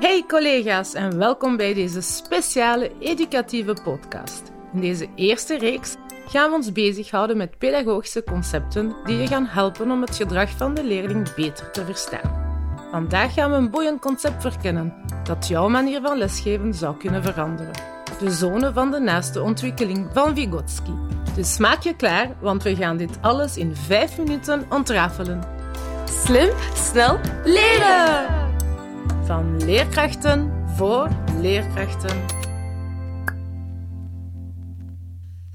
Hey collega's en welkom bij deze speciale educatieve podcast. In deze eerste reeks gaan we ons bezighouden met pedagogische concepten die je gaan helpen om het gedrag van de leerling beter te verstaan. Vandaag gaan we een boeiend concept verkennen dat jouw manier van lesgeven zou kunnen veranderen. De zone van de naaste ontwikkeling van Vygotsky. Dus maak je klaar, want we gaan dit alles in 5 minuten ontrafelen. Slim, snel, leren! Van leerkrachten voor leerkrachten.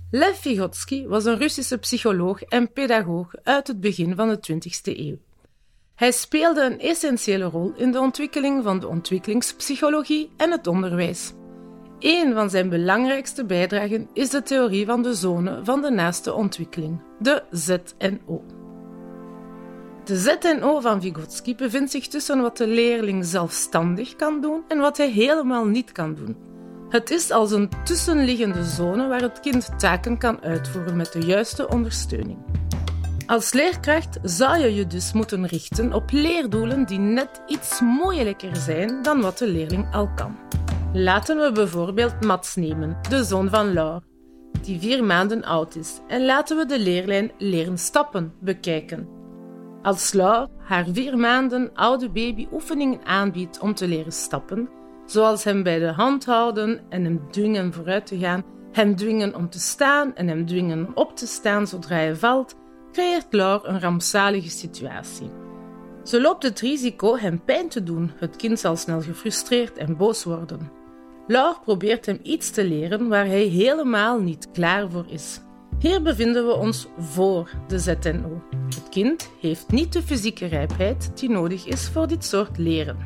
Lev Vygotsky was een Russische psycholoog en pedagoog uit het begin van de 20e eeuw. Hij speelde een essentiële rol in de ontwikkeling van de ontwikkelingspsychologie en het onderwijs. Een van zijn belangrijkste bijdragen is de theorie van de zone van de naaste ontwikkeling, de ZNO. De ZNO van Vygotsky bevindt zich tussen wat de leerling zelfstandig kan doen en wat hij helemaal niet kan doen. Het is als een tussenliggende zone waar het kind taken kan uitvoeren met de juiste ondersteuning. Als leerkracht zou je je dus moeten richten op leerdoelen die net iets moeilijker zijn dan wat de leerling al kan. Laten we bijvoorbeeld Mats nemen, de zoon van Laure, die vier maanden oud is, en laten we de leerlijn leren stappen bekijken. Als Laure haar vier maanden oude baby oefeningen aanbiedt om te leren stappen, zoals hem bij de hand houden en hem dwingen vooruit te gaan, hem dwingen om te staan en hem dwingen op te staan zodra hij valt, creëert Laure een rampzalige situatie. Ze loopt het risico hem pijn te doen. Het kind zal snel gefrustreerd en boos worden. Laure probeert hem iets te leren waar hij helemaal niet klaar voor is. Hier bevinden we ons voor de ZNO. Het kind heeft niet de fysieke rijpheid die nodig is voor dit soort leren.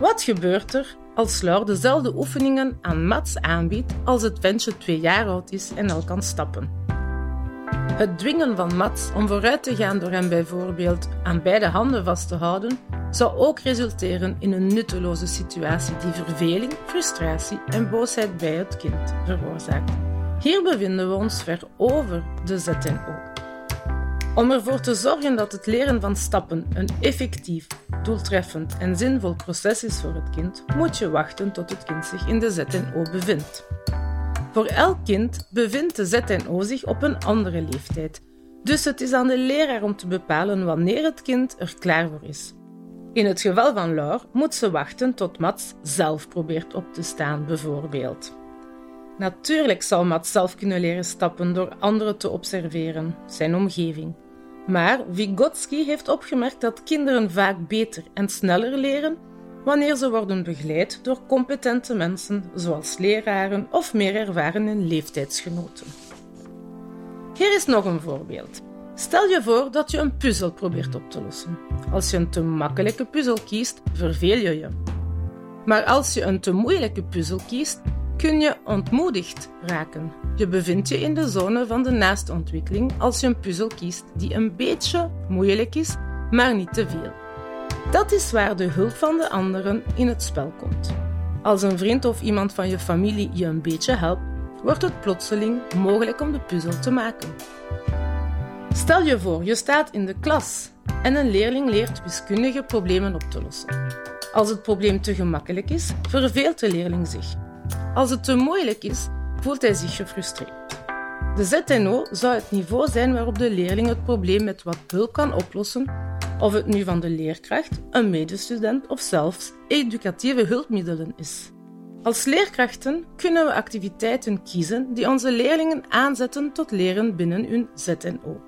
Wat gebeurt er als Laure dezelfde oefeningen aan Mats aanbiedt als het ventje twee jaar oud is en al kan stappen? Het dwingen van Mats om vooruit te gaan door hem bijvoorbeeld aan beide handen vast te houden, zou ook resulteren in een nutteloze situatie die verveling, frustratie en boosheid bij het kind veroorzaakt. Hier bevinden we ons ver over de ZNO. Om ervoor te zorgen dat het leren van stappen een effectief, doeltreffend en zinvol proces is voor het kind, moet je wachten tot het kind zich in de ZNO bevindt. Voor elk kind bevindt de ZNO zich op een andere leeftijd, dus het is aan de leraar om te bepalen wanneer het kind er klaar voor is. In het geval van Laure moet ze wachten tot Mats zelf probeert op te staan, bijvoorbeeld. Natuurlijk zal Mats zelf kunnen leren stappen door anderen te observeren, zijn omgeving. Maar Vygotsky heeft opgemerkt dat kinderen vaak beter en sneller leren wanneer ze worden begeleid door competente mensen zoals leraren of meer ervaren leeftijdsgenoten. Hier is nog een voorbeeld. Stel je voor dat je een puzzel probeert op te lossen. Als je een te makkelijke puzzel kiest, verveel je je. Maar als je een te moeilijke puzzel kiest, kun je ontmoedigd raken. Je bevindt je in de zone van de naastontwikkeling als je een puzzel kiest die een beetje moeilijk is, maar niet te veel. Dat is waar de hulp van de anderen in het spel komt. Als een vriend of iemand van je familie je een beetje helpt, wordt het plotseling mogelijk om de puzzel te maken. Stel je voor, je staat in de klas en een leerling leert wiskundige problemen op te lossen. Als het probleem te gemakkelijk is, verveelt de leerling zich. Als het te moeilijk is, voelt hij zich gefrustreerd. De ZNO zou het niveau zijn waarop de leerling het probleem met wat hulp kan oplossen, of het nu van de leerkracht, een medestudent of zelfs educatieve hulpmiddelen is. Als leerkrachten kunnen we activiteiten kiezen die onze leerlingen aanzetten tot leren binnen hun ZNO.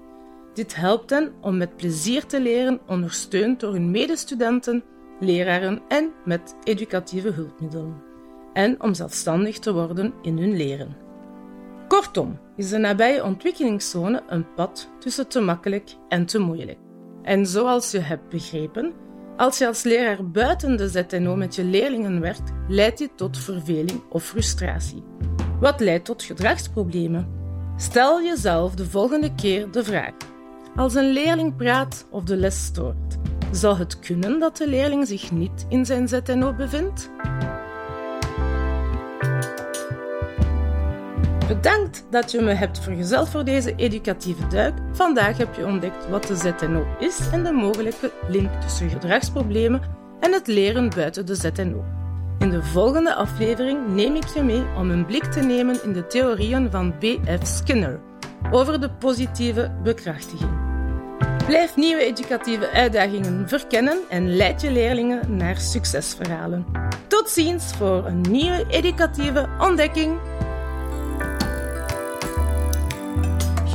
Dit helpt hen om met plezier te leren, ondersteund door hun medestudenten, leraren en met educatieve hulpmiddelen. En om zelfstandig te worden in hun leren. Kortom, is de nabije ontwikkelingszone een pad tussen te makkelijk en te moeilijk. En zoals je hebt begrepen, als je als leraar buiten de ZNO met je leerlingen werkt, leidt dit tot verveling of frustratie. Wat leidt tot gedragsproblemen? Stel jezelf de volgende keer de vraag: als een leerling praat of de les stoort, zou het kunnen dat de leerling zich niet in zijn ZNO bevindt? Bedankt dat je me hebt vergezeld voor deze educatieve duik. Vandaag heb je ontdekt wat de ZNO is en de mogelijke link tussen gedragsproblemen en het leren buiten de ZNO. In de volgende aflevering neem ik je mee om een blik te nemen in de theorieën van B.F. Skinner over de positieve bekrachtiging. Blijf nieuwe educatieve uitdagingen verkennen en leid je leerlingen naar succesverhalen. Tot ziens voor een nieuwe educatieve ontdekking.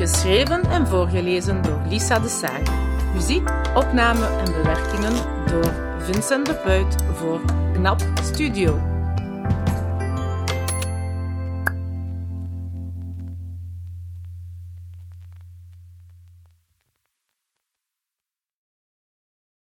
Geschreven en voorgelezen door Lisa de Saar. Muziek, opname en bewerkingen door Vincent de Peut voor KNAP Studio.